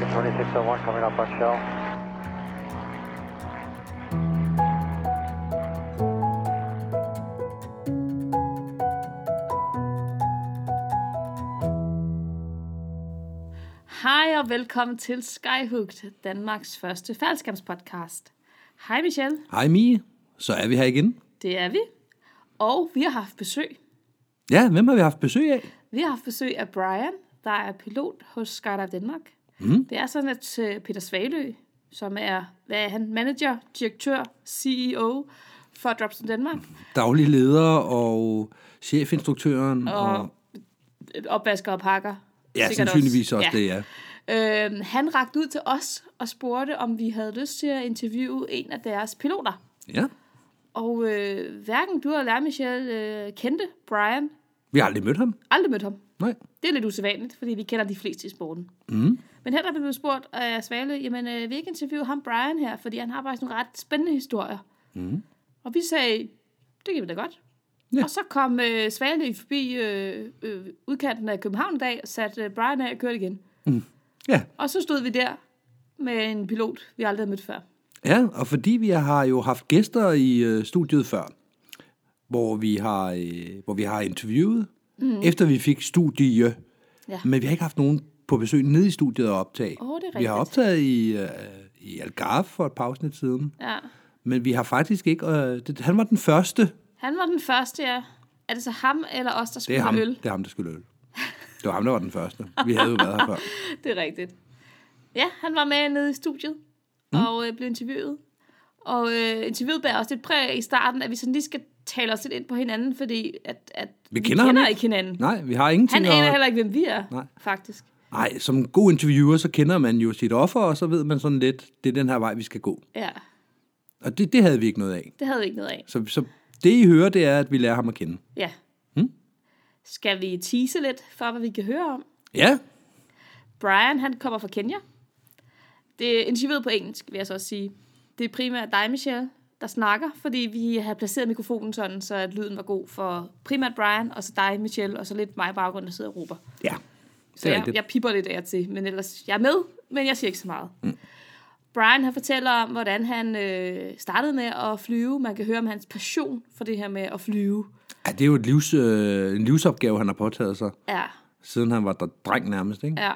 American 2601 coming up on shell. Hej og velkommen til Skyhooked, Danmarks første faldskærmspodcast. Hej Michelle, Hej Mie, så er vi her igen. det er vi. Og vi har haft besøg. Ja, hvem har vi haft besøg af? Vi har haft besøg af Brian, der er pilot hos Skydive Danmark. Mm. Det er sådan, at øh, Peter Svalø, som er, hvad er han, manager, direktør, CEO for Dropson Danmark, Daglig leder og chefinstruktøren. Og, og opvasker og pakker. ja, sandsynligvis også, Ja. det, ja. Øhm, han rakte ud til os og spurgte, om vi havde lyst til at interviewe en af deres piloter. ja. Og øh, hverken du eller jeg, Michelle, øh, kendte Brian. Vi har aldrig mødt ham. Aldrig mødt ham. Nej. Det er lidt usædvanligt, fordi vi kender de fleste i sporten. Mm. Men her der blev spurgt af Svale, jamen øh, vi ikke interviewe ham Brian her, fordi han har faktisk nogle ret spændende historier. Mm. Og vi sagde, det kan vi da godt. Ja. Og så kom øh, Svale forbi øh, øh, udkanten af København en dag, satte øh, Brian af og kørte igen. Ja. Og så stod vi der med en pilot, vi aldrig havde mødt før. ja, og fordi vi har jo haft gæster i øh, studiet før, hvor vi har, øh, hvor vi har interviewet, mm. efter vi fik studie. Ja. Men vi har ikke haft nogen på besøg nede i studiet og optage. Åh, det er vi har optaget i, øh, i Algarve for et par afsnit siden. Ja. Men vi har faktisk ikke... Øh, det, han var den første. Han var den første, ja. Er det så ham eller os, der Det skulle er ham, øl? det er ham der skulle øl. Det var ham, der var den første. Vi havde jo været her før. Det er rigtigt. Ja, han var med nede i studiet mm. og øh, blev interviewet. Og øh, interviewet bærer også lidt præg i starten, at vi sådan lige skal tale os lidt ind på hinanden, fordi at, at Vi kender ham kender ikke. hinanden. Nej, vi har ingenting Han aner at- heller ikke, hvem vi er, Nej. faktisk. Nej, som god interviewer, så kender man jo sit offer, og så ved man sådan lidt, det er den her vej, vi skal gå. Ja, Og det, det havde vi ikke noget af. det havde vi ikke noget af. Så, så det, I hører, det er, at vi lærer ham at kende. Ja. Mm. Skal vi tease lidt for, hvad vi kan høre om? Ja, Brian, han kommer fra Kenya. Det er interviewet på engelsk, vil jeg så også sige. Det er primært dig, Michelle, der snakker, fordi vi har placeret mikrofonen sådan, så at lyden var god for primært Brian, og så dig, Michelle, og så lidt mig i baggrunden, der sidder og råber. ja. Så jeg, rigtigt. jeg pipper lidt af til, men ellers, jeg er med, men jeg siger ikke så meget. Mm. Brian, han fortæller om, hvordan han øh, startede med at flyve. Man kan høre om hans passion for det her med at flyve. ja det er jo et livs, øh, en livsopgave, han har påtaget sig, Ja, siden han var der dreng nærmest. Ikke? Ja.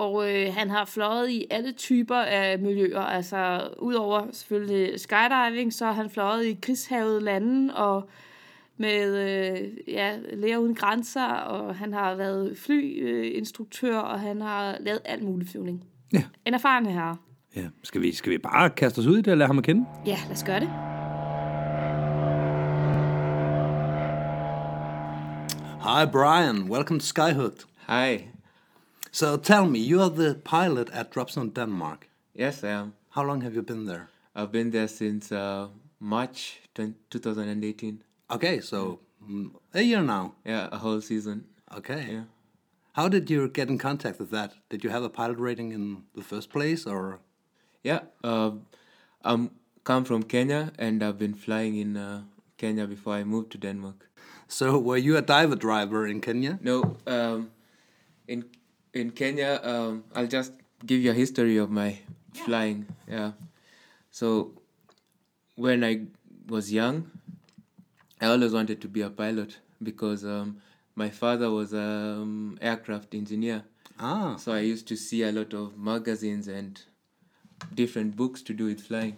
Og øh, han har fløjet i alle typer af miljøer. Altså, udover selvfølgelig skydiving, så har han fløjet i krigshavet lande og med øh, ja, Læger Uden Grænser, og han har været flyinstruktør, og han har lavet alt muligt flyvning. Ja. En erfaren herre. ja. Skal, vi, skal vi bare kaste os ud i det og lade ham at kende? Ja, lad os gøre det. Hi Brian, welcome to Skyhooked. Hi. So tell me, you are the pilot at Dropzone Denmark. Yes, I am. How long have you been there? I've been there since uh, March 2018. Okay, so mm, a year now. Yeah, a whole season. Okay. Yeah. How did you get in contact with that? Did you have a pilot rating in the first place, or Yeah, uh, I'm come from Kenya and I've been flying in uh, Kenya before I moved to Denmark. so were you a diver driver in Kenya? No, um, in in Kenya, um, I'll just give you a history of my flying. Yeah. So when I was young, I always wanted to be a pilot because um, my father was an um, aircraft engineer. Ah, So I used to see a lot of magazines and different books to do with flying.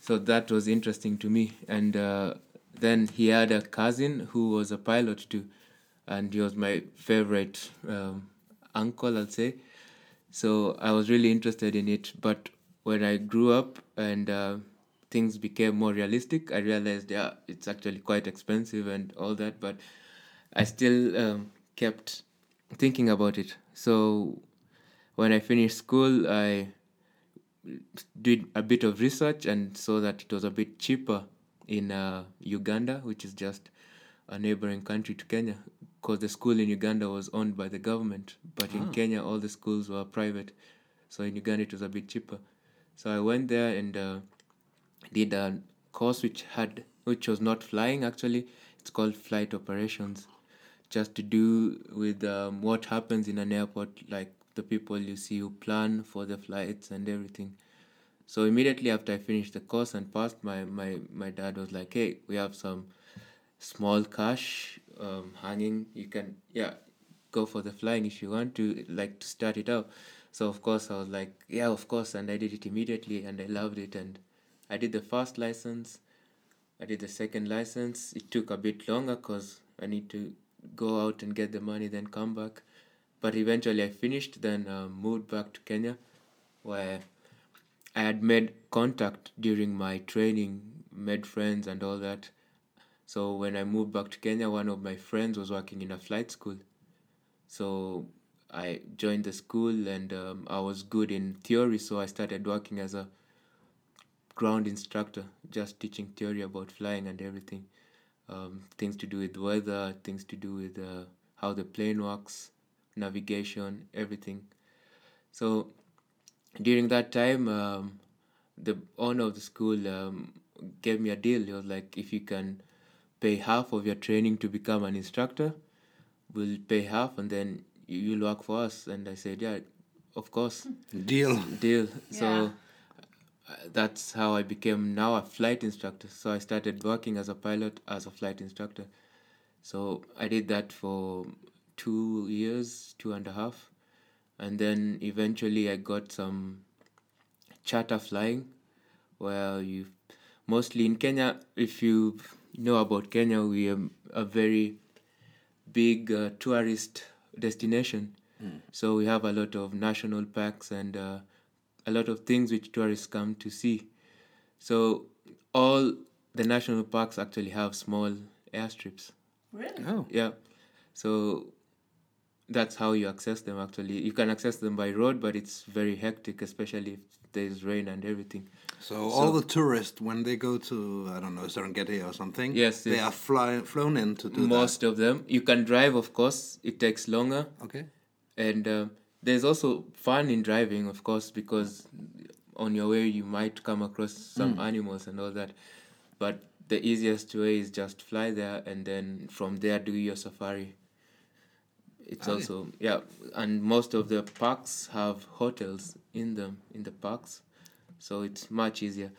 So that was interesting to me. And uh, then he had a cousin who was a pilot too, and he was my favorite um, uncle, I'll say. So I was really interested in it. But when I grew up and uh, things became more realistic, I realized yeah, it's actually quite expensive and all that. But I still um, kept thinking about it. So when I finished school, I did a bit of research and saw that it was a bit cheaper in uh, Uganda, which is just a neighboring country to Kenya, because the school in Uganda was owned by the government, but in Kenya all the schools were private. So in Uganda it was a bit cheaper. So I went there and uh, did a course which had which was not flying actually. It's called flight operations, just to do with um, what happens in an airport, like the people you see who plan for the flights and everything. So immediately after I finished the course and passed, my my my dad was like, "Hey, we have some small cash um, hanging. You can yeah go for the flying if you want to like to start it out." So of course I was like, "Yeah, of course," and I did it immediately, and I loved it, and I did the first license. I did the second license. It took a bit longer because I need to go out and get the money, then come back. But eventually I finished, then uh, moved back to Kenya, where I had made contact during my training, made friends and all that. So when I moved back to Kenya, one of my friends was working in a flight school. So I joined the school and um, I was good in theory, so I started working as a ground instructor, just teaching theory about flying and everything. Um, things to do with weather, things to do with uh, how the plane works, navigation, everything. So during that time, um, the owner of the school um, gave me a deal. He was like, if you can pay half of your training to become an instructor, we'll pay half and then you- you'll work for us. And I said, yeah, of course, Deal. deal. So uh, that's how I became now a flight instructor. So I started working as a pilot as a flight instructor. So I did that for two years, two and a half. And then eventually I got some charter flying where you mostly in Kenya, if you know about Kenya, we are a very big uh, tourist destination. So we have a lot of national parks and uh, a lot of things which tourists come to see. So all the national parks actually have small airstrips. Really? Oh. Yeah. So that's how you access them actually. You can access them by road, but it's very hectic, especially if there's rain and everything. So, all the tourists, when they go to, I don't know, Serengeti or something, Yes, they yes. are fly, flown in to do Most of them. You can drive, of course, it takes longer. Okay. And uh, there's also fun in driving, of course, because on your way you might come across some animals and all that. But the easiest way is just fly there and then from there do your safari. It's Okay. also yeah, and most of the parks have hotels in them in the parks, so it's much easier.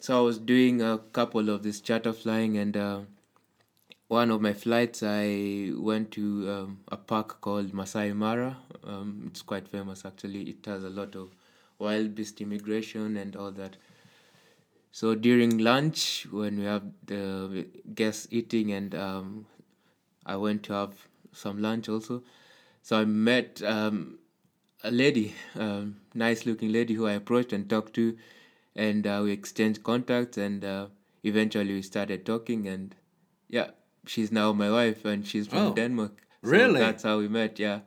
So I was doing a couple of this charter flying, and uh, one of my flights I went to um, a park called Masai Mara. Um, it's quite famous actually. It has a lot of wildebeest immigration and all that. So during lunch, when we have the guests eating, and um, I went to have some lunch also. So I met um, a lady, um, nice looking lady who I approached and talked to, and uh, we exchanged contacts, and uh, eventually we started talking, and yeah, she's now my wife, and she's from Oh, Denmark. So really? That's how we met. Yeah.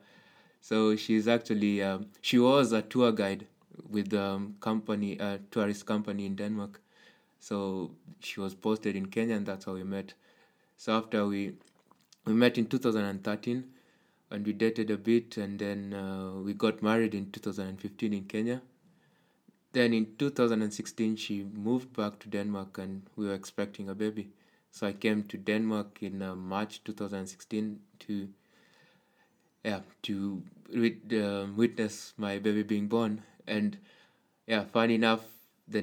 So she's actually um, she was a tour guide with um company a tourist company in Denmark. So she was posted in Kenya, and that's how we met. So after we we met in 2013, and we dated a bit, and then uh, we got married in 2015 in Kenya. Then in 2016, she moved back to Denmark, and we were expecting a baby. So I came to Denmark in uh, March 2016 to yeah to wit- um witness my baby being born and yeah funny enough the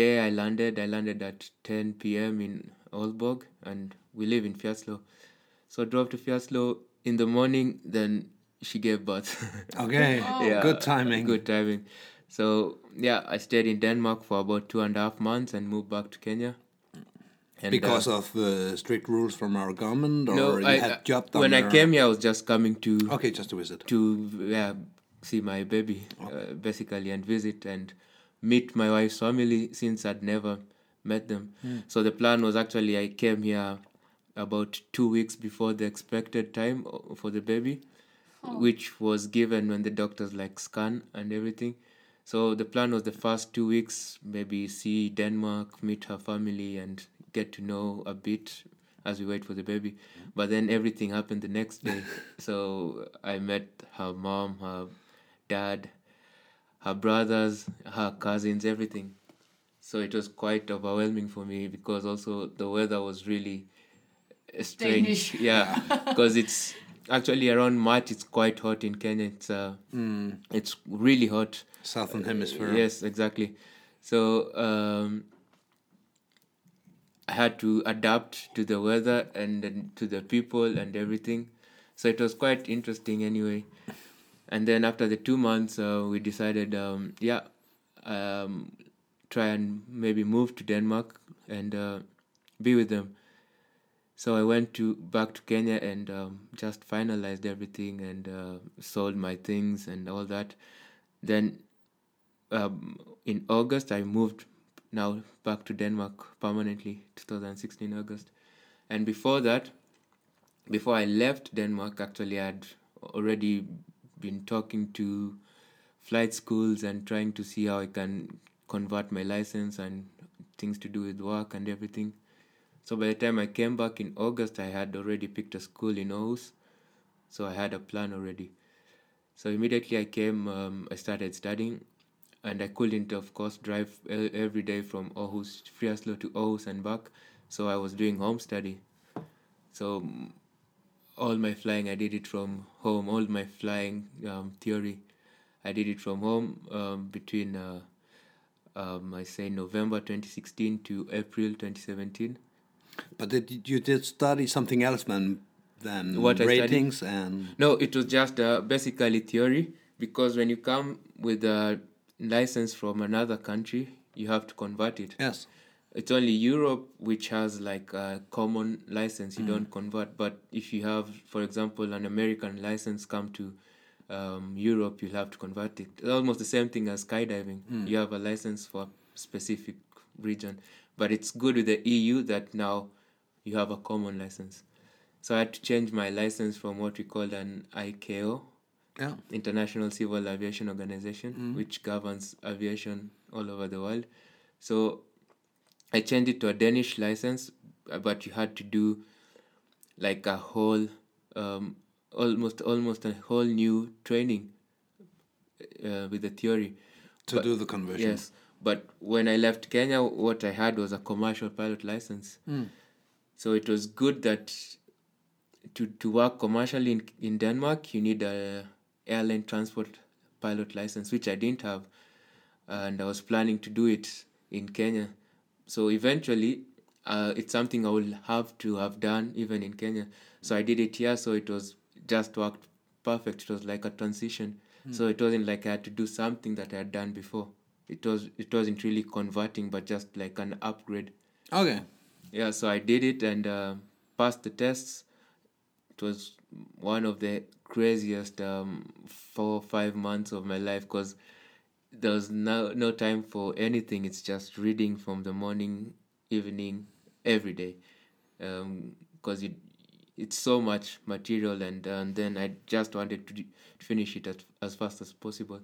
day i landed i landed at 10 p.m in Aalborg and we live in Fjerslo. so drove to Fjerslo in the morning then she gave birth Okay. Oh. Good timing. good timing so yeah i stayed in denmark for about two and a half months and moved back to kenya and, Because uh, of uh, strict rules from our government, or no you I, had job down when i came here i was just coming to Okay, just to visit. to yeah, see my baby uh, basically and visit and meet my wife's family since I'd never met them. So the plan was actually I came here about two weeks before the expected time for the baby, which was given when the doctors like scan and everything. So the plan was the first two weeks maybe see Denmark, meet her family, and get to know a bit as we wait for the baby. But then everything happened the next day. so I met her mom, her dad, her brothers, her cousins, everything. So it was quite overwhelming for me because also the weather was really uh, strange. Danish. Yeah, because it's actually around March it's quite hot in Kenya. It's uh, it's really hot. Southern Hemisphere. Yes, exactly. So um, I had to adapt to the weather and then to the people and everything. So it was quite interesting anyway. And then after the two months, uh, we decided, um, yeah, um, try and maybe move to Denmark and uh, be with them. So I went to back to Kenya and um, just finalized everything and uh, sold my things and all that. Then um, in August, I moved now back to Denmark permanently, 2016 August. And before that, before I left Denmark, actually, I had already been talking to flight schools and trying to see how I can convert my license and things to do with work and everything. So by the time I came back in August, I had already picked a school in Aarhus. So I had a plan already. So immediately I came, um, I started studying, and I couldn't, of course, drive every day from Aarhus, Friaslo to Aarhus and back. So I was doing home study. So mm, all my flying, I did it from home. All my flying um, theory, I did it from home um, between, uh, um, I say, November 2016 to April 2017. But did you did study something else than than What ratings and No, it was just uh, basically theory because when you come with a license from another country, you have to convert it. yes. It's only Europe which has like a common license. You don't convert. But if you have, for example, an American license come to um, Europe, you'll have to convert it. It's almost the same thing as skydiving. You have a license for a specific region. But it's good with the EU that now you have a common license. So I had to change my license from what we call an ICAO, Yeah. International Civil Aviation Organization, which governs aviation all over the world. So I changed it to a Danish license, uh, but you had to do like a whole, um, almost almost a whole new training uh, with the theory. To But- do the conversion. Yes, but when I left Kenya, what I had was a commercial pilot license. So it was good that to, to work commercially in, in Denmark, you need a airline transport pilot license, which I didn't have, and I was planning to do it in Kenya. So eventually, uh, it's something I will have to have done even in Kenya. So I did it here, so it was just worked perfect. It was like a transition. So it wasn't like I had to do something that I had done before. It was it wasn't really converting, but just like an upgrade. Okay. Yeah, so I did it and uh, passed the tests. It was one of the craziest um, four or five months of my life because there was no no time for anything. It's just reading from the morning, evening, every day, because it it's so much material and and then I just wanted to, d- to finish it as, as fast as possible.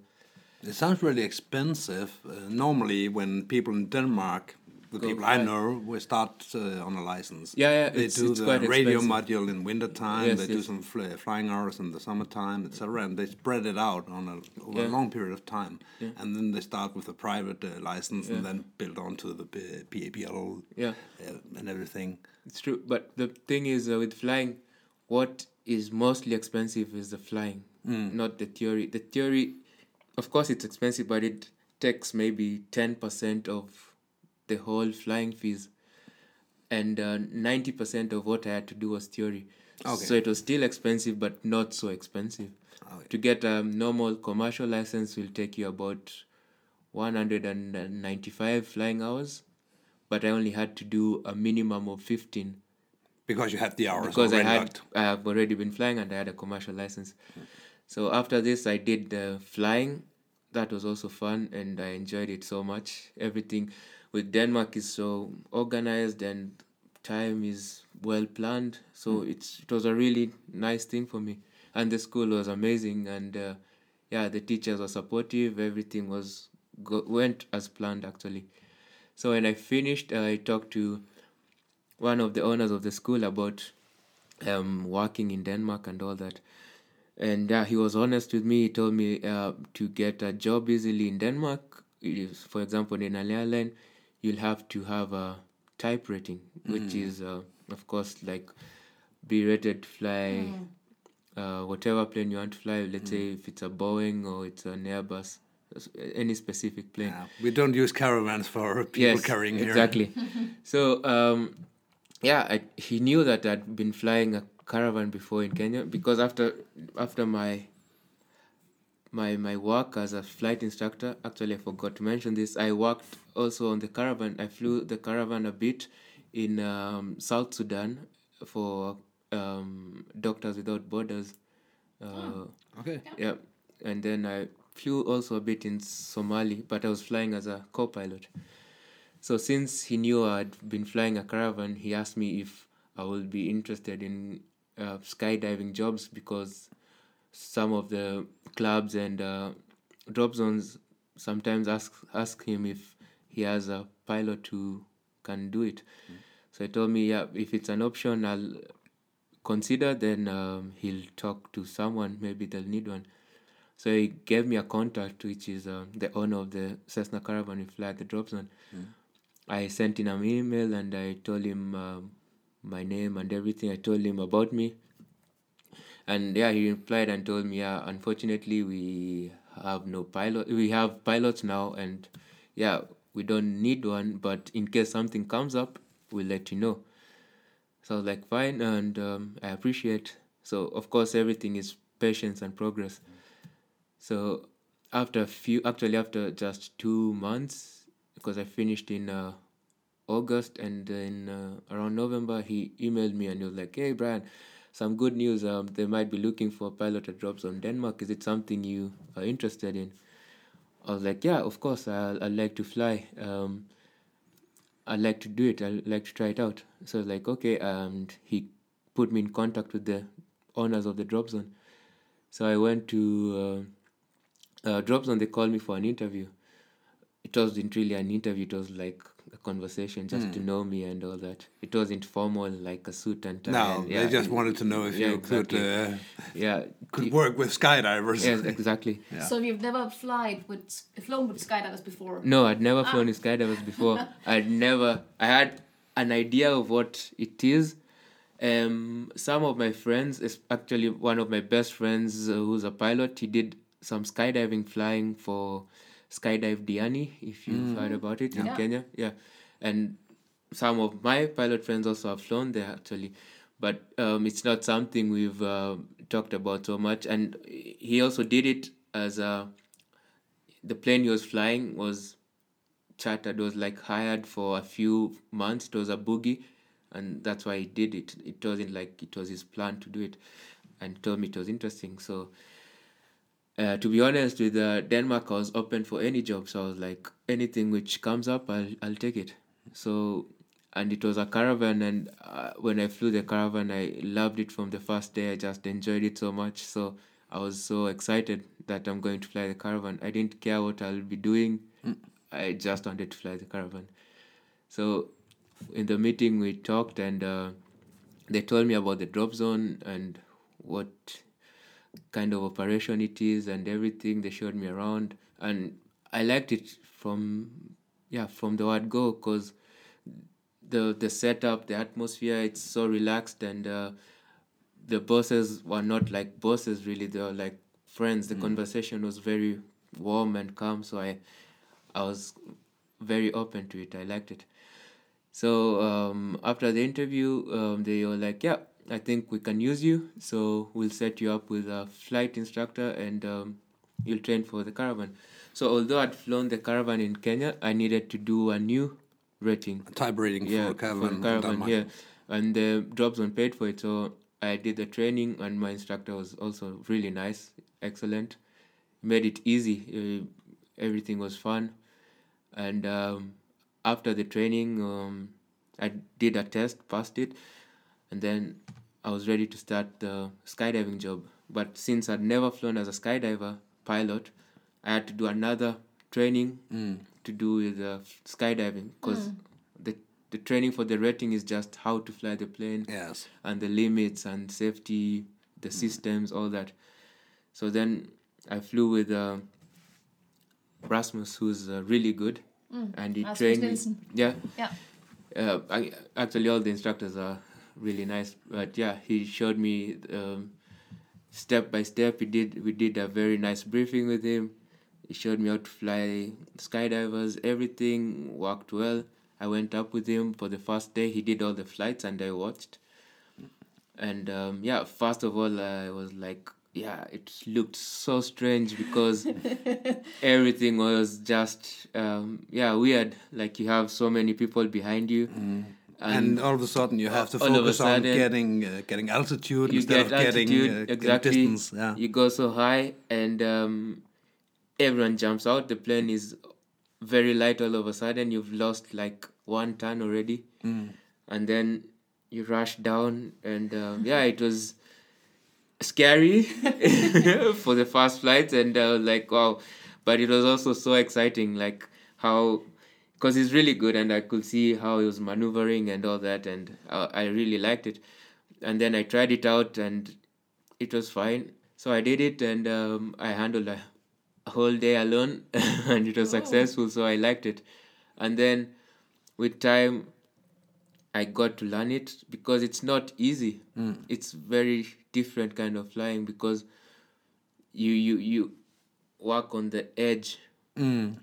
It sounds really expensive. Uh, normally, when people in Denmark, the Go people I know, will start uh, on a license. Yeah, yeah, They it's- do it's the radio expensive. module in wintertime. Yes, they do some fly, flying hours in the summertime, etc. And they spread it out on a, over a long period of time. yeah. And then they start with a private uh, license and then build on to the PABL Yeah. uh, and everything. It's true, but the thing is uh, with flying, what is mostly expensive is the flying, not the theory. The theory, of course, it's expensive, but it takes maybe ten percent of the whole flying fees, and uh, ninety percent of what I had to do was theory. Okay. So it was still expensive, but not so expensive. Okay. To get a normal commercial license will take you about one hundred and ninety-five flying hours, but I only had to do a minimum of fifteen Because you have the hours because I had. I have already been flying and I had a commercial license. So after this, I did the flying. That was also fun and I enjoyed it so much. Everything with Denmark is so organized and time is well planned. So it's it was a really nice thing for me. And the school was amazing and uh, yeah, the teachers were supportive. Everything was go- went as planned actually. So when I finished, I talked to one of the owners of the school about um, working in Denmark and all that. And uh, he was honest with me. He told me uh, to get a job easily in Denmark, if, for example, in an airline, you'll have to have a type rating, which is, uh, of course, like be rated to fly uh, whatever plane you want to fly. Let's say if it's a Boeing or it's an Airbus, any specific plane. Yeah, we don't use caravans for people yes, carrying here. exactly. so um, yeah, I, he knew that I'd been flying a caravan before in Kenya because after after my my my work as a flight instructor, actually I forgot to mention this. I worked also on the caravan. I flew the caravan a bit in um, South Sudan for um, Doctors Without Borders. Uh, Okay. yeah, and then I flew also a bit in Somali, but I was flying as a co-pilot. So since he knew I'd been flying a caravan, he asked me if I would be interested in uh, skydiving jobs because some of the clubs and uh, drop zones sometimes ask ask him if he has a pilot who can do it. So he told me, yeah, if it's an option, I'll consider. Then um, he'll talk to someone. Maybe they'll need one. So he gave me a contact, which is uh, the owner of the Cessna Caravan we fly at the drop zone. I sent in an email and I told him um, my name and everything. I told him about me. And yeah, he replied and told me, yeah, unfortunately, we have no pilot. We have pilots now, and yeah, we don't need one. But in case something comes up, we'll let you know. So I was like, fine, and um, I appreciate. So of course, everything is patience and progress. So after a few, actually after just two months, because I finished in uh, August and then uh, around November, he emailed me and he was like, "Hey Brian, some good news. Um, they might be looking for a pilot at Dropzone Denmark. Is it something you are interested in?" I was like, "Yeah, of course. I I like to fly. Um, I'd like to do it. I'd like to try it out." So I was like, "Okay," and he put me in contact with the owners of the drop zone. So I went to uh, uh, drop zone. They called me for an interview. It wasn't really an interview. It was like conversation, just to know me and all that. It wasn't formal, like a suit and tie. No, and, they just wanted to know if Yeah, you could uh, yeah, could the- work with skydivers. Yes, exactly. Yeah. So you've never flied with flown with skydivers before? No, I'd never flown with skydivers before. I'd never. I had an idea of what it is. Um, some of my friends, is actually one of my best friends, uh, who's a pilot, he did some skydiving flying for Skydive Diani, if you've heard about it in Yeah. Kenya. Yeah, and some of my pilot friends also have flown there actually, but um, it's not something we've uh, talked about so much. And he also did it as a the plane he was flying was chartered was like hired for a few months. It was a boogie and that's why he did it. It wasn't like it was his plan to do it. And told me it was interesting. So uh, to be honest with uh, denmark i was open for any job so i was like anything which comes up i'll, I'll take it. So and it was a caravan and uh, when i flew the caravan i loved it from the first day. I just enjoyed it so much. So i was so excited that i'm going to fly the caravan. I didn't care what i'll be doing. I just wanted to fly the caravan. So in the meeting we talked and uh, they told me about the drop zone and what kind of operation it is and everything they showed me around. And i liked it from yeah from the word go because the the setup the atmosphere it's so relaxed and uh, the bosses were not like bosses really they were like friends. The conversation was very warm and calm so i i was very open to it. I liked it. So um, after the interview, um, they were like, "Yeah, I think we can use you. So we'll set you up with a flight instructor, and um, you'll train for the caravan." So although I'd flown the caravan in Kenya, I needed to do a new rating. Type rating Yeah, for for caravan. the in caravan here, and the drop zone paid for it. So I did the training, and my instructor was also really nice, excellent. Made it easy. Uh, everything was fun, and um, after the training, um, I did a test, passed it, and then I was ready to start the skydiving job. But since I'd never flown as a skydiver pilot, I had to do another training to do with uh, skydiving because the the training for the rating is just how to fly the plane Yes. and the limits and safety, the systems, all that. So then I flew with uh, Rasmus, who's uh, really good, and he Rasmus trained me. Yeah, Yeah. uh, I, actually all the instructors are really nice, but yeah, he showed me um, step by step. We did we did a very nice briefing with him. He showed me how to fly skydivers. Everything worked well. I went up with him for the first day. He did all the flights and I watched. And um, yeah, first of all, I was like, yeah, it looked so strange because everything was just um, yeah weird. Like you have so many people behind you, And, all of a sudden, you have to all of a focus on getting uh, getting altitude instead get of getting, uh, exactly. distance. Yeah. You go so high, and um, everyone jumps out. The plane is very light. All of a sudden, you've lost like one ton already, Mm. and then you rush down, and um, yeah, it was scary for the first flight, and uh, like wow, but it was also so exciting, like how. Because he's really good, and I could see how he was maneuvering and all that, and uh, I really liked it. And then I tried it out, and it was fine. So I did it and um, I handled a, a whole day alone and it was successful. So I liked it. And then with time, I got to learn it because it's not easy. It's very different kind of flying because you you you work on the edge, Mm.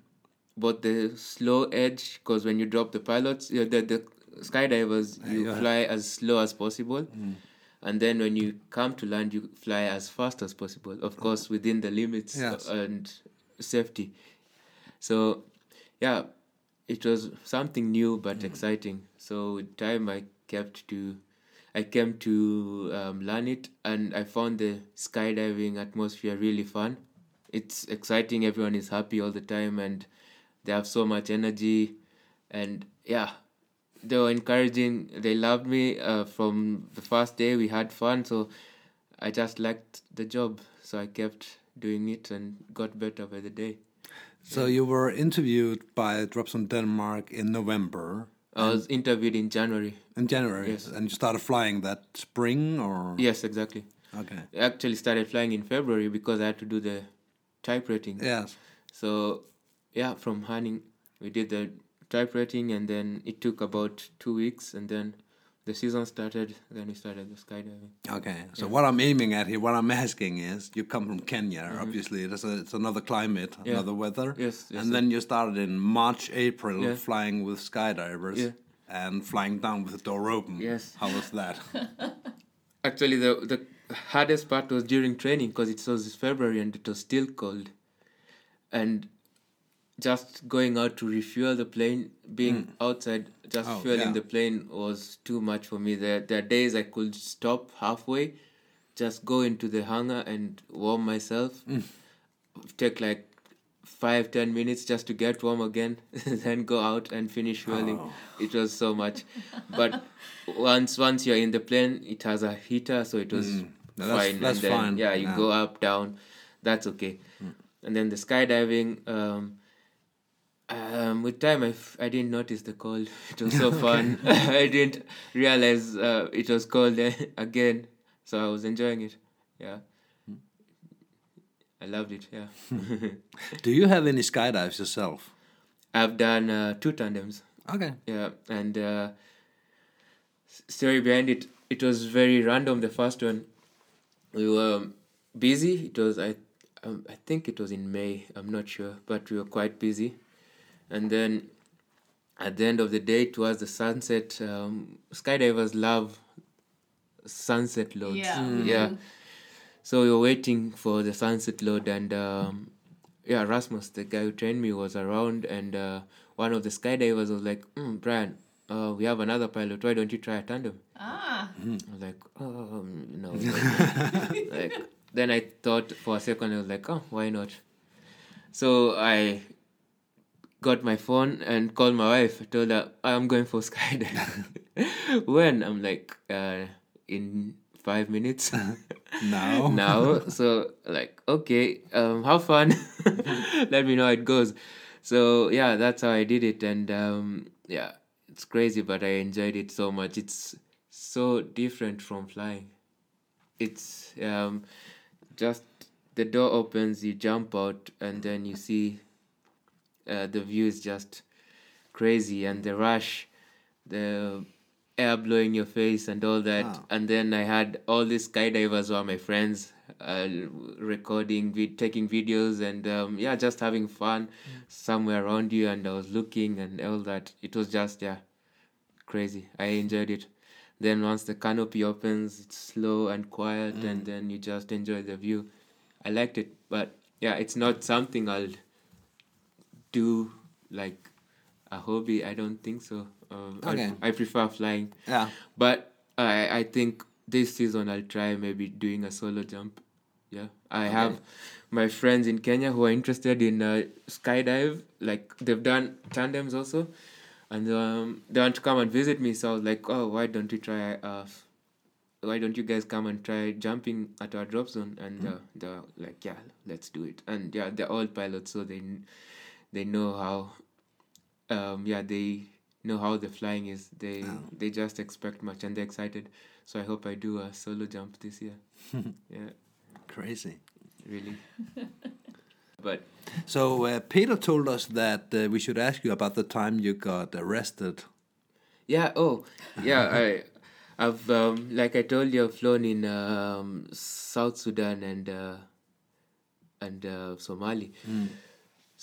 But the slow edge. Because when you drop the pilots, uh, the the skydivers, you yeah. fly as slow as possible and then when you come to land you fly as fast as possible of course within the limits Yes. and safety so yeah it was something new but exciting so with time i kept to i came to um, learn it and i found the skydiving atmosphere really fun it's exciting everyone is happy all the time and they have so much energy and yeah they were encouraging they loved me uh, from the first day we had fun so i just liked the job so i kept doing it and got better by the day. So you were interviewed by Dropzone Denmark in November, i was interviewed in january. In January, Yes. and you started flying that spring, or? Yes exactly. Okay, i actually started flying in february because i had to do the type rating. Yes, so yeah from hanning we did the type rating and then it took about two weeks and then the season started then we started the skydiving okay. So what I'm aiming at here, what I'm asking is, you come from Kenya, obviously it's a, it's another climate, Mm-hmm. Yeah. another weather, Yes, yes, and then you started in March, April, Yeah. flying with skydivers. Yeah. And flying down with the door open. Yes. How was that? Actually, the the hardest part was during training because it was February and it was still cold, and just going out to refuel the plane, being mm. outside, just Oh, fueling yeah. the plane was too much for me. There, there are days I could stop halfway, just go into the hangar and warm myself, mm. take like five ten minutes just to get warm again, then go out and finish fueling. Oh. It was so much, but once once you're in the plane, it has a heater, so it was mm. No, that's- fine. that's and then, fine, Yeah, you yeah. go up down, that's okay. And then the skydiving. Um, um, with time, I, f- I didn't notice the cold. It was so fun. I didn't realize uh, it was cold again, so I was enjoying it. Yeah, I loved it. Yeah, Do you have any skydives yourself? I've done uh, two tandems. Okay. Yeah, and uh, story behind it, it was very random. The first one, we were busy. It was I, um, I think it was in May. I'm not sure, but we were quite busy. And then, at the end of the day, towards the sunset, um, skydivers love sunset loads. Yeah. yeah. So we were waiting for the sunset load, and um, yeah, Rasmus, the guy who trained me, was around, and uh, one of the skydivers was like, mm, "Brian, uh, we have another pilot. Why don't you try a tandem?" Ah. I was like, "Oh, um, no." like then I thought for a second, I was like, "Oh, why not?" So I got my phone and called my wife. I told her I'm going for skydiving. when I'm like, uh, in five minutes. now. now. So like, okay, um, have fun. Let me know how it goes. So yeah, that's how I did it, and um, yeah, it's crazy, but I enjoyed it so much. It's so different from flying. It's um, just the door opens, you jump out, and then you see uh, the view is just crazy, and the rush, the air blowing your face and all that. Wow. And then I had all these skydivers who are my friends. uh, recording, vi- taking videos, and um, yeah, just having fun somewhere around you. And I was looking and all that. It was just yeah, crazy. I enjoyed it. Then once the canopy opens, it's slow and quiet, and then you just enjoy the view. I liked it, but yeah, it's not something I'll do like a hobby. I don't think so. Um, I- Okay. I, prefer flying, Yeah. but I I think this season I'll try maybe doing a solo jump. Yeah, I have my friends in Kenya who are interested in uh, skydive. Like they've done tandems also, and um, they want to come and visit me. So I was like, oh, why don't you try? Uh, why don't you guys come and try jumping at our drop zone? And uh, they're like, yeah, let's do it. And yeah, they're all pilots, so they they know how. Um, yeah, they know how the flying is. They they just expect much, and they're excited. So I hope I do a solo jump this year. yeah, Crazy. really. but So uh, Peter told us that uh, we should ask you about the time you got arrested. Yeah. Oh, yeah. I, I've um, like I told you, I've flown in um, South Sudan and uh, and uh, Somali.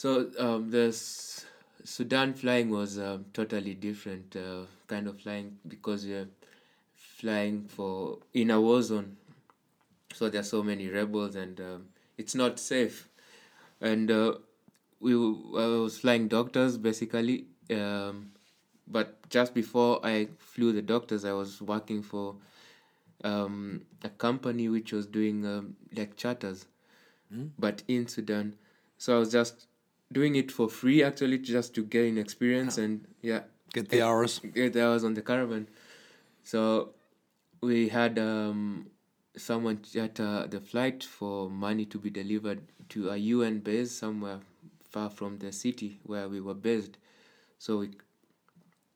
So um, the S- Sudan flying was um, totally different uh, kind of flying because we're flying for in a war zone. So there are so many rebels and um, it's not safe. And uh, we w- I was flying doctors basically. Um, but just before I flew the doctors, I was working for um, a company which was doing um, like charters, but in Sudan. So I was just doing it for free, actually, just to gain experience and yeah, Get the hours. get the hours on the caravan. So we had um, someone charter the flight for money to be delivered to a UN base somewhere far from the city where we were based. So we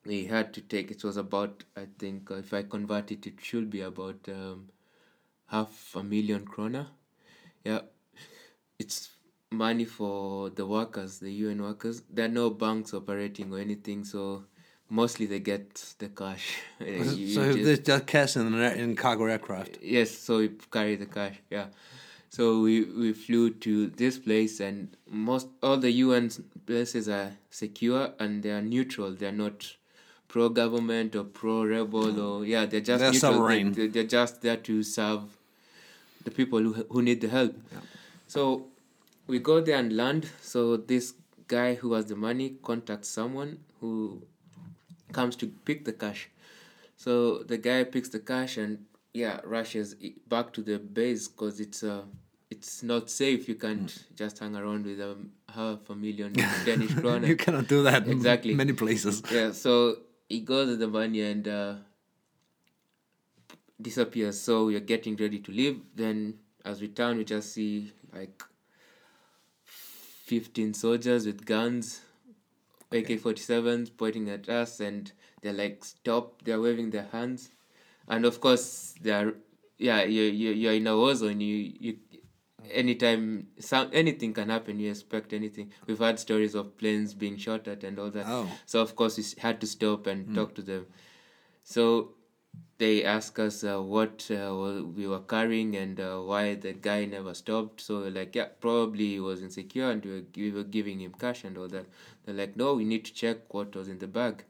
we had to take it was about I think uh, if I convert it it should be about um, half a million krona. Yeah, it's money for the workers, the UN workers. There are no banks operating or anything, so mostly they get the cash. You- you so just- there's just cash in, in cargo aircraft. Yes, so we carry the cash. Yeah, so we we flew to this place, and most all the UN places are secure and they are neutral. They are not pro government or pro rebel or yeah, they're just They're neutral. sovereign. They, they're just there to serve the people who who need the help. So we go there and land. So this guy who has the money contacts someone who comes to pick the cash. So the guy picks the cash and yeah rushes back to the base because it's uh it's not safe. You can't just hang around with a half a million Danish kroner. you cannot do that in Exactly. many places. Yeah, so he goes with the money and uh, disappears. So we are getting ready to leave. Then, as we turn, we just see like 15 soldiers with guns, AK 47s pointing at us, and they're like, stop, they're waving their hands. And of course, they're, yeah, you, you, you're in a war zone. You, you, anytime some anything can happen you expect anything we've had stories of planes being shot at and all that Oh. so of course we had to stop and hmm. talk to them so they asked us uh, what uh, we were carrying and uh, why the guy never stopped. So we're like yeah probably he was insecure and we were, we were giving him cash and all that. They're like no we need to check what was in the bag.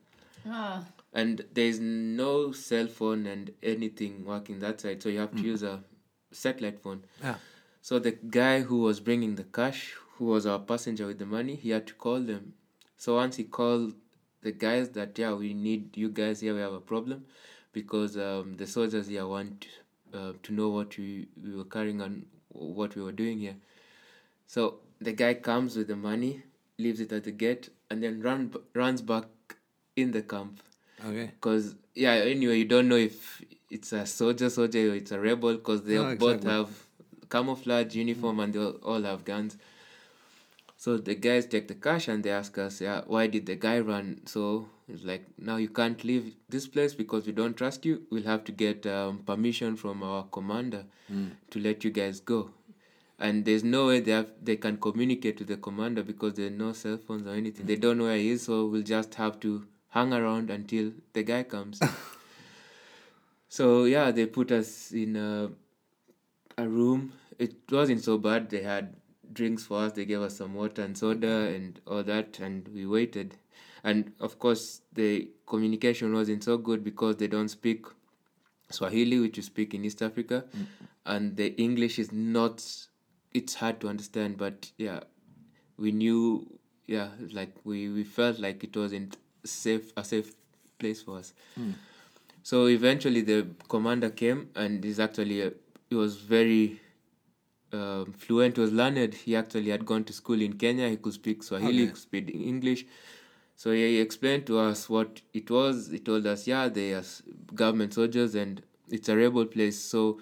Ah, and there's no cell phone and anything working that side. So you have to use a satellite phone. Yeah. so the guy who was bringing the cash who was our passenger with the money he had to call them. So once he called the guys that yeah we need you guys here we have a problem because um, the soldiers here want uh, to know what we, we were carrying and what we were doing here so the guy comes with the money leaves it at the gate and then run runs back in the camp Okay. because yeah anyway you don't know if it's a soldier soldier or it's a rebel because they No, both exactly. have camouflage uniform and they all all have guns so the guys take the cash and they ask us yeah why did the guy run? So it's like now you can't leave this place because we don't trust you. We'll have to get um, permission from our commander to let you guys go. And there's no way they have they can communicate with the commander because there's no cell phones or anything. They don't know where he is so we'll just have to hang around until the guy comes. So yeah they put us in a, a room. It wasn't so bad. They had drinks for us. They gave us some water and soda and all that, and we waited. And of course, the communication wasn't so good because they don't speak Swahili, which you speak in East Africa, and the English is not. It's hard to understand, but yeah, we knew. Yeah, like we we felt like it wasn't safe a safe place for us. Hmm. So eventually, the commander came, and he's actually a, he was very um, fluent. Was learned. He actually had gone to school in Kenya. He could speak Swahili, Okay. could speak English. So he he explained to us what it was. He told us, yeah, they are government soldiers, and it's a rebel place. So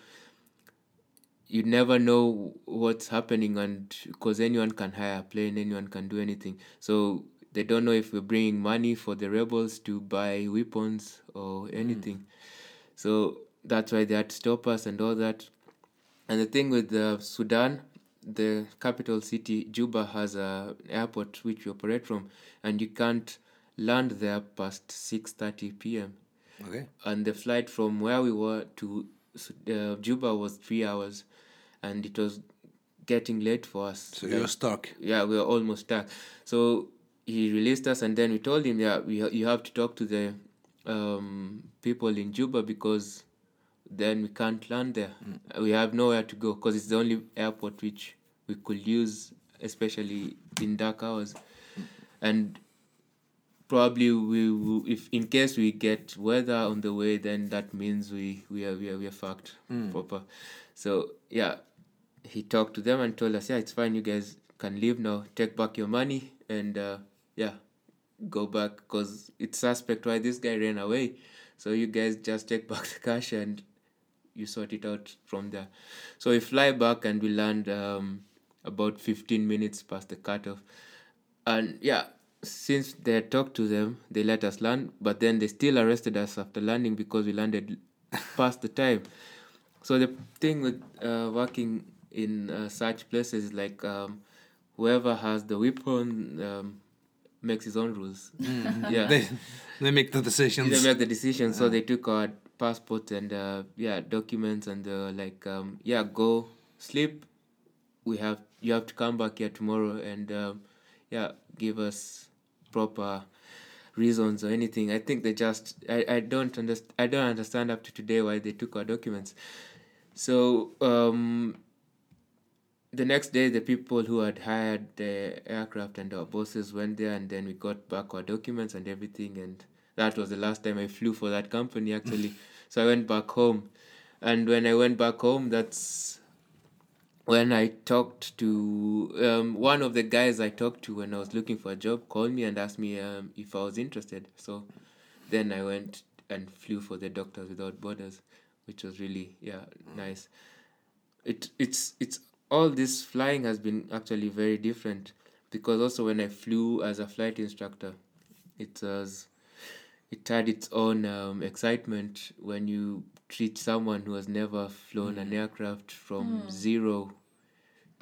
you never know what's happening, and because anyone can hire a plane, anyone can do anything. So they don't know if we're bringing money for the rebels to buy weapons or anything. So that's why they had to stop us and all that. And the thing with uh, Sudan, the capital city Juba has a airport which we operate from, and you can't land there past six thirty p.m. Okay. And the flight from where we were to uh, Juba was three hours, and it was getting late for us. So you're stuck. yeah, we were almost stuck. So he released us, and then we told him, yeah, we ha- you have to talk to the um, people in Juba because then we can't land there. Mm. We have nowhere to go because it's the only airport which we could use, especially in dark hours. Mm. And probably we will, if in case we get weather on the way, then that means we we are we are, we are fucked mm. proper. So yeah, he talked to them and told us, yeah, it's fine. You guys can leave now. Take back your money and uh, yeah, go back because it's suspect why this guy ran away. So you guys just take back the cash and you sort it out from there. So we fly back and we land um, about 15 minutes past the cutoff. And yeah, since they had talked to them, they let us land, but then they still arrested us after landing because we landed past the time. So the thing with uh, working in uh, such places is like um, whoever has the weapon um, makes his own rules. Yeah, They they make the decisions. they make the decision. So they took our passport and uh, yeah documents and were like um, yeah go sleep. We have you have to come back here tomorrow and um, yeah give us proper reasons or anything. I think they just I, I don't understand I don't understand up to today why they took our documents. So um, the next day, the people who had hired the aircraft and our bosses went there, and then we got back our documents and everything. And that was the last time I flew for that company, actually. so I went back home. And when I went back home, that's when I talked to um, one of the guys I talked to when I was looking for a job, called me and asked me um, if I was interested. So then I went and flew for the Doctors Without Borders, which was really yeah nice. It it's it's all this flying has been actually very different because also when I flew as a flight instructor, it was it had its own um, excitement when you treat someone who has never flown an aircraft from zero.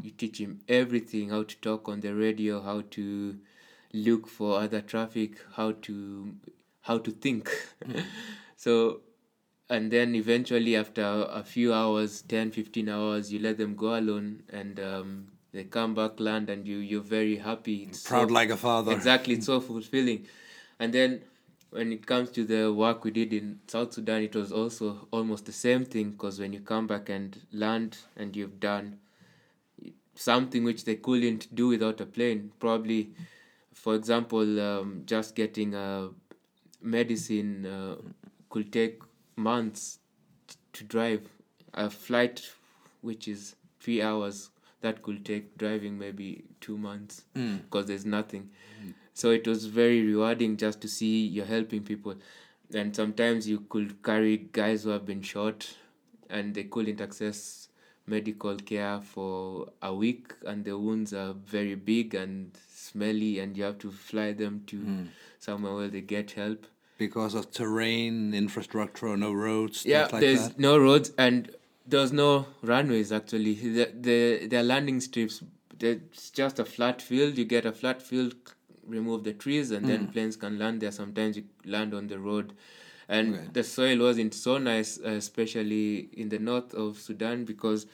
You teach him everything how to talk on the radio, how to look for other traffic, how to how to think. so and then eventually after a few hours 10 15 hours you let them go alone and um, they come back land and you you're very happy it's Proud like a father. exactly it's so fulfilling and then when it comes to the work we did in south sudan it was also almost the same thing because when you come back and land and you've done something which they couldn't do without a plane probably for example um, just getting a medicine uh, could take months t- to drive. A flight which is three hours that could take driving maybe two months because there's nothing so it was very rewarding just to see you're helping people. And sometimes you could carry guys who have been shot and they couldn't access medical care for a week and the wounds are very big and smelly and you have to fly them to hmm. somewhere where they get help. Because of terrain, infrastructure, no roads, yeah like there's that. no roads and there's no runways actually. The the their landing strips it's just a flat field. You get a flat field remove the trees and then planes can land there sometimes you land on the road and the soil wasn't so nice uh, especially in the north of sudan because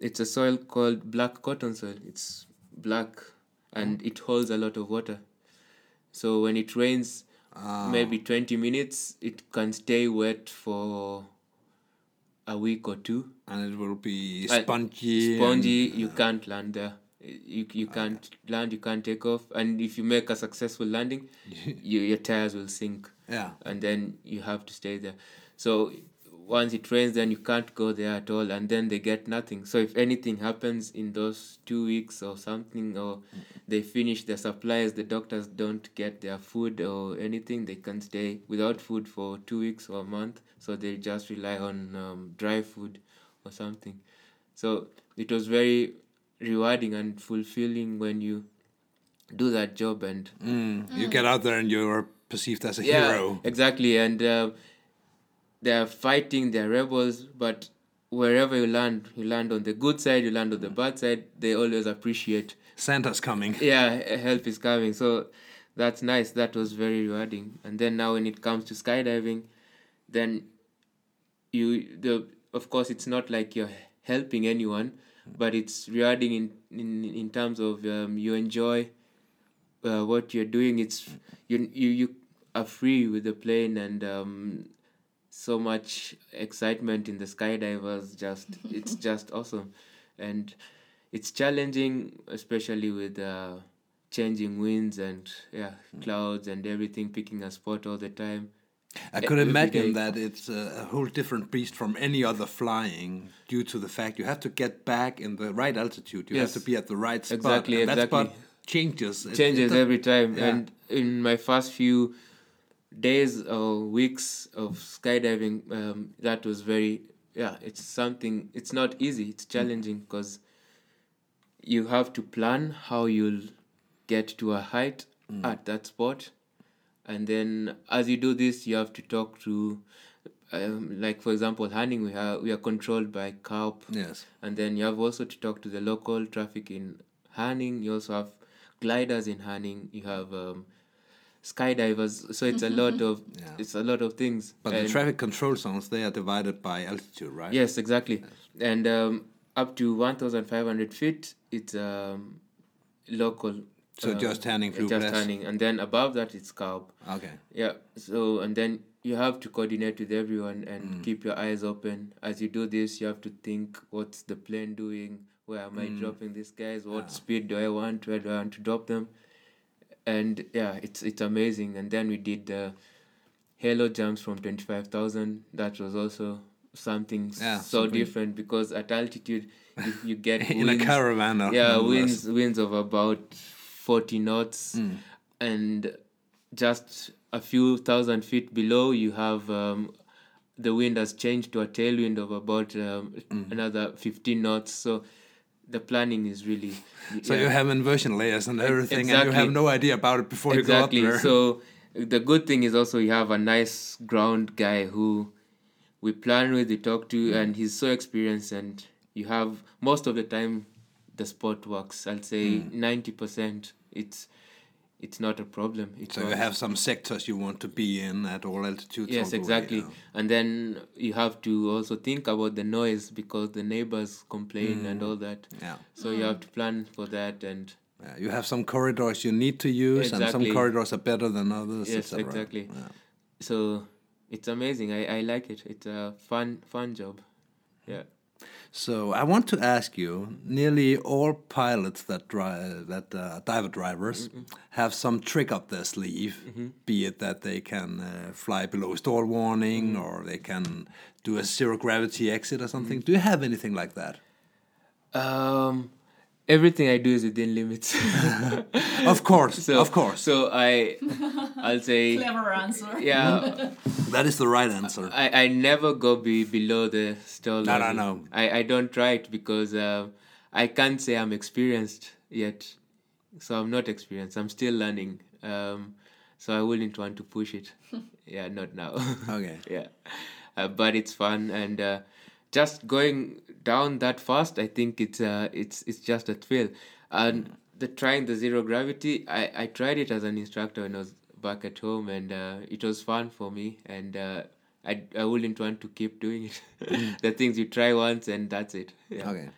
it's a soil called black cotton soil. It's black and it holds a lot of water. So when it rains, maybe 20 minutes, it can stay wet for a week or two. And it will be Uh, spongy. Spongy, and- you can't land there. You, you can't land, you can't take off. And if you make a successful landing, you, your tires will sink yeah. and then you have to stay there. So once it rains, then you can't go there at all, and then they get nothing. So if anything happens in those two weeks or something, or they finish their supplies, the doctors don't get their food or anything, they can stay without food for two weeks or a month. So they just rely on um, dry food or something. So it was very rewarding and fulfilling when you do that job and Mm, You get out there and you're perceived as a yeah, hero. Exactly, and uh, they're fighting, they're rebels, but wherever you land, you land on the good side, you land on the bad side. They always appreciate. Santa's coming. Yeah, help is coming. So that's nice. That was very rewarding. And then now, when it comes to skydiving, then you the of course it's not like you're helping anyone, but it's rewarding in in in terms of um, you enjoy uh, what you're doing. It's you you you are free with the plane and um, so much excitement in the skydivers. Just it's just awesome, and it's challenging, especially with uh, changing winds and yeah clouds and everything, picking a spot all the time. I could imagine that it's a, whole different beast from any other flying due to the fact you have to get back in the right altitude. You Yes. have to be at the right spot. Exactly, and that spot changes. It- changes it- every time yeah. and in my first few days or weeks of skydiving um, that was very yeah it's something it's not easy it's challenging because you have to plan how you'll get to a height at that spot and then as you do this you have to talk to um, like for example hunting we are we are controlled by Karup Yes. and then you have also to talk to the local traffic in Herning. You also have gliders in Herning. You have um, skydivers. So it's a lot of Yeah. it's a lot of things. But the traffic control zones, they are divided by altitude, right? Yes, exactly. And um, up to one thousand five hundred feet, it's um, local. So just Herning just Flugplatz. Herning, and then above that it's Karup. Okay. Yeah. So and then you have to coordinate with everyone and Mm. keep your eyes open. As you do this, you have to think, what's the plane doing? Where am I Mm. dropping these guys? What speed do I want? Where do I want to drop them? And yeah, it's it's amazing. And then we did the halo jumps from twenty five thousand. That was also something Yeah, so something- different because at altitude you, you get In a winds- caravan. yeah winds winds of about 40 knots Mm. and just a few thousand feet below you have um, the wind has changed to a tailwind of about um, Mm. another 15 knots so the planning is really So yeah, you have inversion layers and everything, and you have no idea about it before exactly you go up there. so the good thing is also you have a nice ground guy who we plan with we talk to Mm. and he's so experienced and you have most of the time the sport works i'll say Mm. 90% it's it's not a problem it So you have some sectors you want to be in at all altitudes. yes way, exactly yeah. and then you have to also think about the noise because the neighbors complain Mm. and all that Yeah. so you have to plan for that and Yeah, you have some corridors you need to use, and some corridors are better than others. yes exactly Yeah. so it's amazing I, I like it it's a fun fun job yeah So I want to ask you: nearly all pilots that drive, that uh, diver drivers, have some trick up their sleeve. Be it that they can uh, fly below stall warning, or they can do a zero gravity exit or something. Do you have anything like that? Um, everything I do is within limits. of course, so, of course. So I, I'll say, Clever answer. yeah. that is the right answer. I, I never go be below the stall. No, no, no. I, I don't try it because uh, I can't say I'm experienced yet. So I'm not experienced. I'm still learning. Um, so I wouldn't want to push it. yeah, not now. Okay. yeah, uh, but it's fun and uh, just going down that fast. I think it's uh, it's it's just a thrill. And the trying the zero gravity, I I tried it as an instructor when I was back at home, and uh, it was fun for me. And uh, I I wouldn't want to keep doing it. the things you try once and that's it. Yeah. Okay.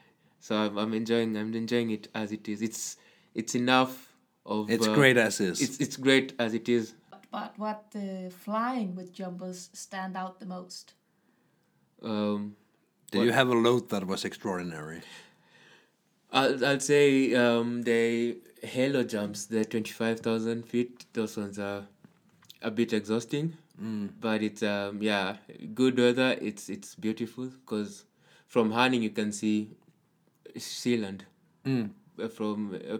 So I'm, I'm enjoying I'm enjoying it as it is. It's it's enough of. It's uh, great as is. It's it's great as it is. But what uh, flying with jumpers stand out the most? Um, Do you have a load that was extraordinary? I'll, I'll say um, the halo jumps, the 25,000 feet, those ones are a bit exhausting. But it's, um, yeah, good weather. It's it's beautiful because from Herning you can see Sealand uh, from uh,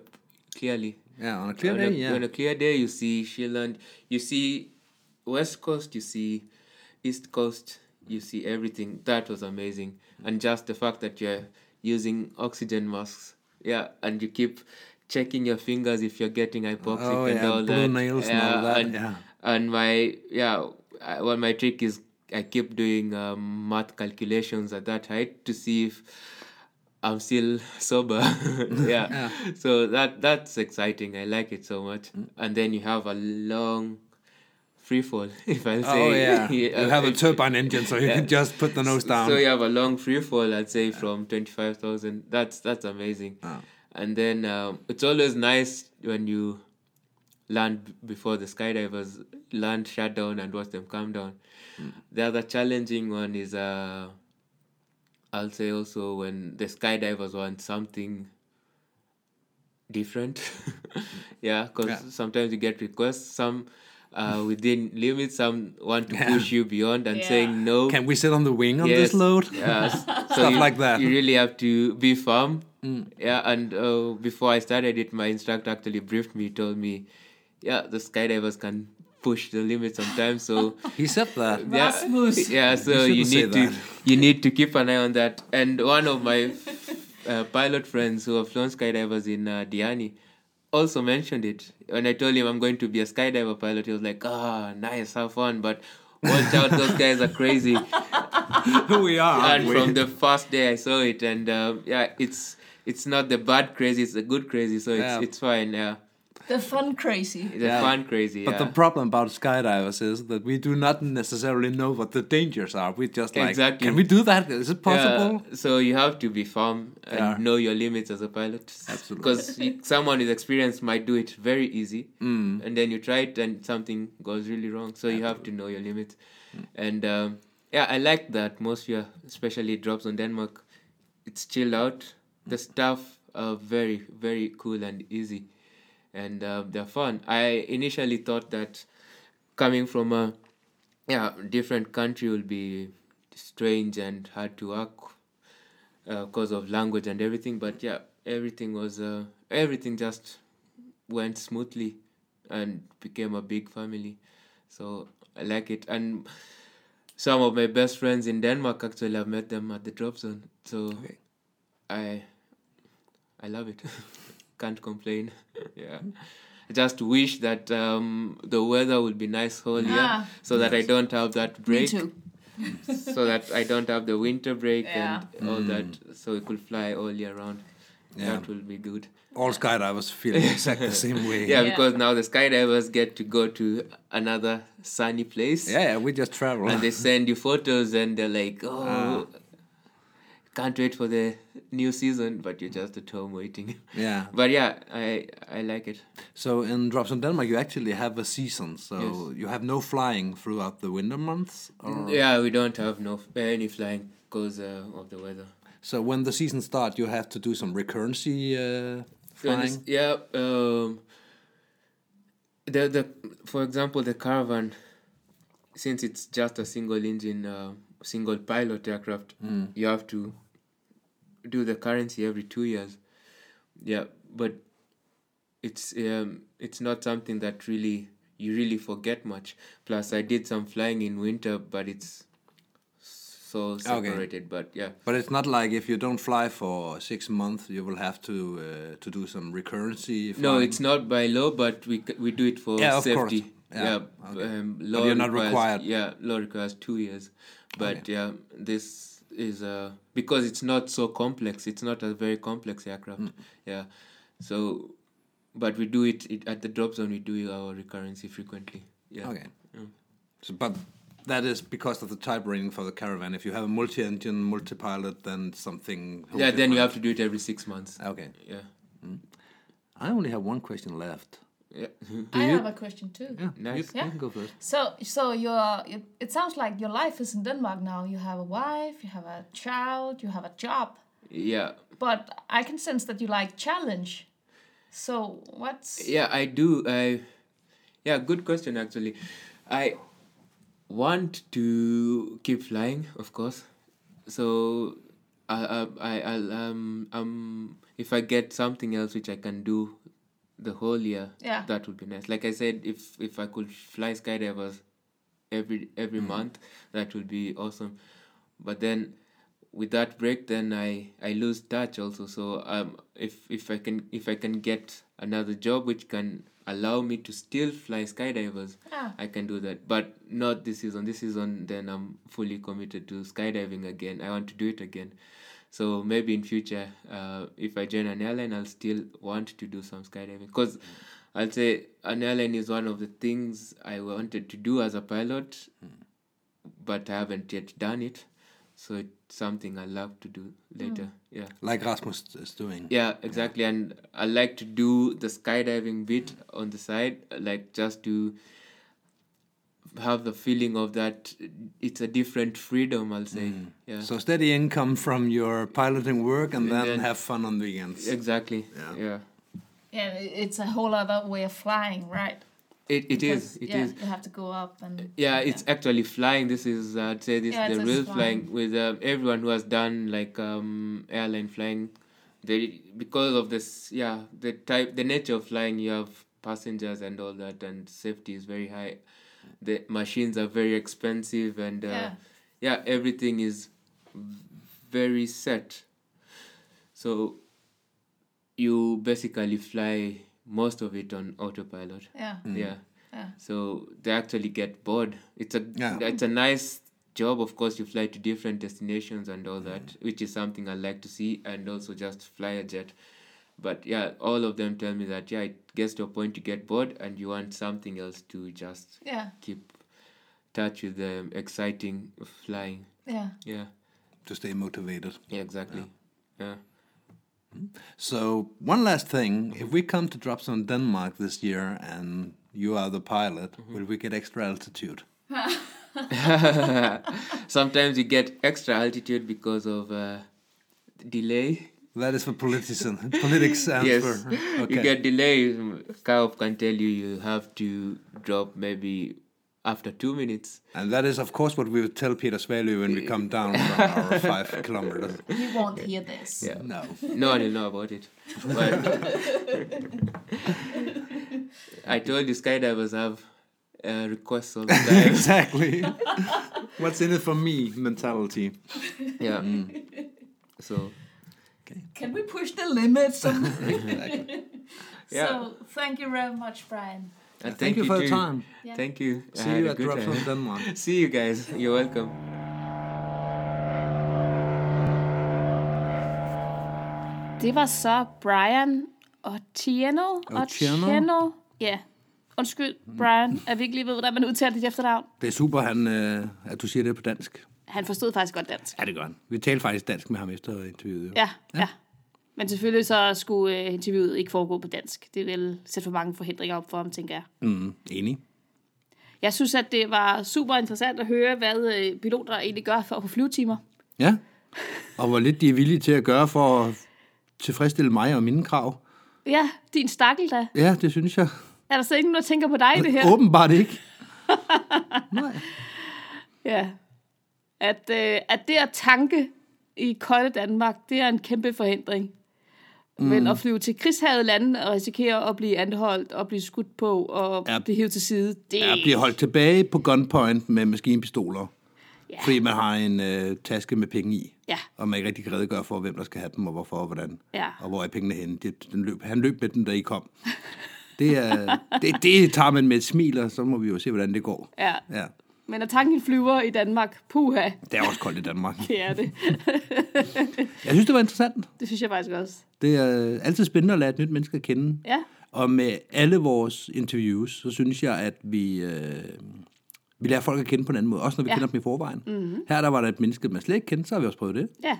clearly. Yeah, on a clear on day, a, yeah. On a clear day, you see Sheeland, you see West Coast, you see East Coast, you see everything. That was amazing. And just the fact that you're using oxygen masks, yeah, and you keep checking your fingers if you're getting hypoxic Oh, and yeah, all that. nails and all that, and, yeah. and my, yeah, I, well, my trick is I keep doing um, math calculations at that height to see if I'm still sober. yeah. So that that's exciting. I like it so much. Mm. And then you have a long free fall, if I say. Oh yeah, you have a turbine engine, so you Yeah. can just put the nose down. So you have a long free fall, I'd say from twenty five thousand. That's that's amazing. Oh. And then um, it's always nice when you land before the skydivers land shut down and watch them come down. Mm. The other challenging one is uh, I'll say also when the skydivers want something different. yeah, because Yeah. sometimes you get requests. Some uh, within limits, some want to Yeah. push you beyond and Yeah. saying no. Can we sit on the wing on this load? Yes. So Stuff you, like that. Mm. You really have to be firm. Yeah, and uh, before I started it, my instructor actually briefed me, told me, yeah, the skydivers can push the limit sometimes. So He said that. yeah, Rasmus. yeah. So you, shouldn't need to that. you need to keep an eye on that. And one of my uh, pilot friends who have flown skydivers in uh, Diani also mentioned it. When I told him I'm going to be a skydiver pilot, he was like, "Ah, nice, have fun, but." Watch out, those guys are crazy we are. and we? from the first day I saw it, and um, yeah, it's it's not the bad crazy, it's the good crazy, so it's Yeah. it's fine. Yeah, The fun crazy. the Yeah. fun crazy. But the problem about skydivers is that we do not necessarily know what the dangers are. We just like, Exactly. can we do that? Is it possible? Yeah, so you have to be firm and Yeah. know your limits as a pilot. Absolutely. Because someone with experience might do it very easy, Mm. and then you try it and something goes really wrong. So you have to know your limits. Mm. And um, yeah, I like the atmosphere, especially Dropzone Denmark. It's chilled out. The staff are very, very cool and easy, and uh, they're fun. I initially thought that coming from a yeah different country will be strange and hard to work because of language and everything but yeah everything was uh, everything just went smoothly and became a big family. So i like it. And some of my best friends in denmark actually i've met them at the drop zone. So i i love it can't complain yeah I just wish that um, the weather would be nice whole year Ah. so that I don't have that break. Me break too. so that I don't have the winter break Yeah. and all that, so we could fly all year round. Yeah. That will be good. All skydivers feel exactly the same way. Yeah, Yeah. because now the skydivers get to go to another sunny place, yeah, yeah, we just travel. and they send you photos, and they're like, "Oh, Ah. can't wait for the new season," but you're just at home waiting. yeah. But yeah, I I like it. So in Dropzone Denmark, you actually have a season. So Yes. you have no flying throughout the winter months. Or? Yeah, we don't have no any flying because uh, of the weather. So when the season starts, you have to do some recurrency uh, flying. Yeah. Um, the the for example the caravan, since it's just a single engine, uh, single pilot aircraft, you have to do the currency every two years. Yeah, but it's um it's not something that really you really forget much. Plus, I did some flying in winter, but it's so separated. But yeah. But it's not like if you don't fly for six months, you will have to uh, to do some recurrency. No, it's not by law, but we we do it for Yeah, of course. safety. Yeah, Yeah, okay. um, But law you're not requires, required. Yeah, law requires two years, but yeah, this is uh because it's not so complex. It's not a very complex aircraft. Mm. Yeah, so but we do it, it at the drop zone. We do our recurrency frequently. Yeah. Okay. Yeah. So, but That is because of the type rating for the caravan. If you have a multi-engine, multi-pilot, then something. Yeah, then you have to do it every six months. Okay. Yeah. I only have one question left. Yeah. I you- have a question too. Yeah, Nice. You, Yeah. you can go first. So, so your it, it sounds like your life is in Denmark now. You have a wife, you have a child, you have a job, yeah. but I can sense that you like challenge. So, what's Yeah, I do. I yeah, good question actually. I want to keep flying, of course. So I I I I'll, um um if I get something else which I can do the whole year, Yeah. that would be nice. Like I said, if if I could fly skydivers every every month, that would be awesome. But then with that break then I, I lose touch also so um if if I can if I can get another job which can allow me to still fly skydivers Ah. I can do that but not this season this season then I'm fully committed to skydiving again I want to do it again so maybe in future uh, if I join an airline I'll still want to do some skydiving because I'll say an airline is one of the things I wanted to do as a pilot but I haven't yet done it. So it's something I love to do later. Yeah. Like Rasmus is doing. Yeah, exactly. And I like to do the skydiving bit on the side, like just to have the feeling of that it's a different freedom, I'll say. Yeah. So steady income from your piloting work, and And then then- have fun on the weekends. exactly. Yeah. Yeah. yeah, it's a whole other way of flying, right? It, it is. Because, It yeah, is. You have to go up and Yeah, it's actually flying. This is uh, I'd say this Yeah, the real flying flying. with uh, everyone who has done like um airline flying. They because of this yeah the type the nature of flying you have passengers and all that and safety is very high. The machines are very expensive and uh, Yeah. yeah everything is very set. So you basically fly most of it on autopilot. yeah, Yeah. Yeah. So they actually get bored. It's a Yeah. it's a nice job. Of course, you fly to different destinations and all that, which is something I like to see, and also just fly a jet. But yeah, all of them tell me that yeah, it gets to a point you get bored and you want something else to just yeah, keep touch with the exciting flying. yeah. Yeah, to stay motivated. yeah, exactly. Yeah. So one last thing: if we come to Dropzone Denmark this year, and you are the pilot, Mm-hmm. will we get extra altitude? Sometimes you get extra altitude because of uh, delay. That is for politician, politics answer. Yes. Okay. You get delays. Karup can tell you you have to drop maybe after two minutes. and that is, of course, what we would tell Peter Svalø when we come down from our five kilometers. He won't hear this. Yeah. No. No one will know about it. But I told you skydivers have uh, requests all the time. exactly. What's in it for me mentality. yeah. So Can we push the limits? Yeah. So thank you very much, Brian. and Thank, you for the too. time. Yeah. Thank you. I See had you at Dropzone time. Denmark. See you guys. You're welcome. Det var så Brian og Tieno. Otieno? Ja. Undskyld, Brian. Jeg virkelig lige ved, hvordan man udtaler dit efternavn. Det er super, han, øh, at du siger det på dansk. Han forstod faktisk godt dansk. Ja, det gør han. Vi talte faktisk dansk med ham efter interviewet. jo. Ja, ja. ja. Men selvfølgelig så skulle øh, interviewet ikke foregå på dansk. Det vil sætte for mange forhindringer op for ham, tænker jeg. Mm, enig. Jeg synes, at det var super interessant at høre, hvad øh, piloter egentlig gør for at få flyvetimer. Ja. Og hvor lidt de er villige til at gøre for at tilfredsstille mig og mine krav. Ja, din stakkel da. Ja, det synes jeg. Er der så ingen, der tænker på dig i det her? Åbenbart ikke. Nej. Ja. At, øh, at det at tanke i kolde Danmark, det er en kæmpe forhindring. Mm. Men at flyve til krigshavet lande og risikere at blive anholdt og blive skudt på og Ja. ja. blive hævet til side, det Jeg bliver holdt tilbage på gunpoint med maskinpistoler. Ja. Fordi man har en øh, taske med penge i. Ja. Og man ikke rigtig kan redegøre for, hvem der skal have dem, og hvorfor og hvordan. Ja. Og hvor er pengene henne. Det, den løb, han løb med dem, da I kom. Det, er, det, det tager man med et smil, og så må vi jo se, hvordan det går. Ja. Ja. Men at tanke en flyver i Danmark, puha, Det er også koldt i Danmark. det er det. Jeg synes, det var interessant. Det synes jeg faktisk også. Det er altid spændende at lære et nyt menneske at kende. Ja, Og med alle vores interviews, så synes jeg, at vi, øh, Vi lærer folk at kende på en anden måde, også når vi ja. Kender dem i forvejen. Mm-hmm. Her der var der et menneske, man slet ikke kendte, så har vi også prøvet det. Ja.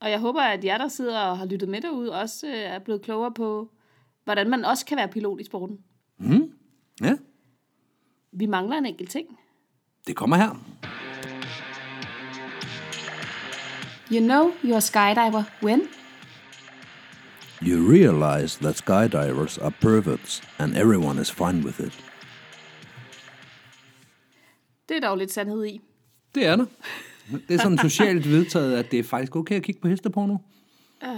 Og jeg håber, at jer, der sidder og har lyttet med derude, også øh, er blevet klogere på, hvordan man også kan være pilot i sporten. Ja, Vi mangler en enkelt ting. Det kommer her. You know you're a skydiver when? You realize that skydivers are perverts, and everyone is fine with it. Det er der jo lidt sandhed i. Det er der. Det er sådan socialt vedtaget, at det er faktisk okay at kigge på hesteporno. Jeg Øh,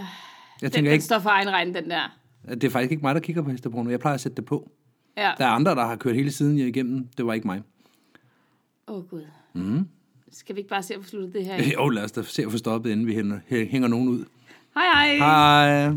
Den, tænker den ikke, står for egen regn, den der. det er faktisk ikke mig, der kigger på hesteporno. Jeg plejer at sætte det på. Ja. Der er andre, der har kørt hele siden igennem. Det var ikke mig. Åh, oh, Gud. Mm. Skal vi ikke bare se at få sluttet det her? Jo, lad os da se at få stoppet, inden vi hænger, hænger nogen ud. Hej hej! Hej.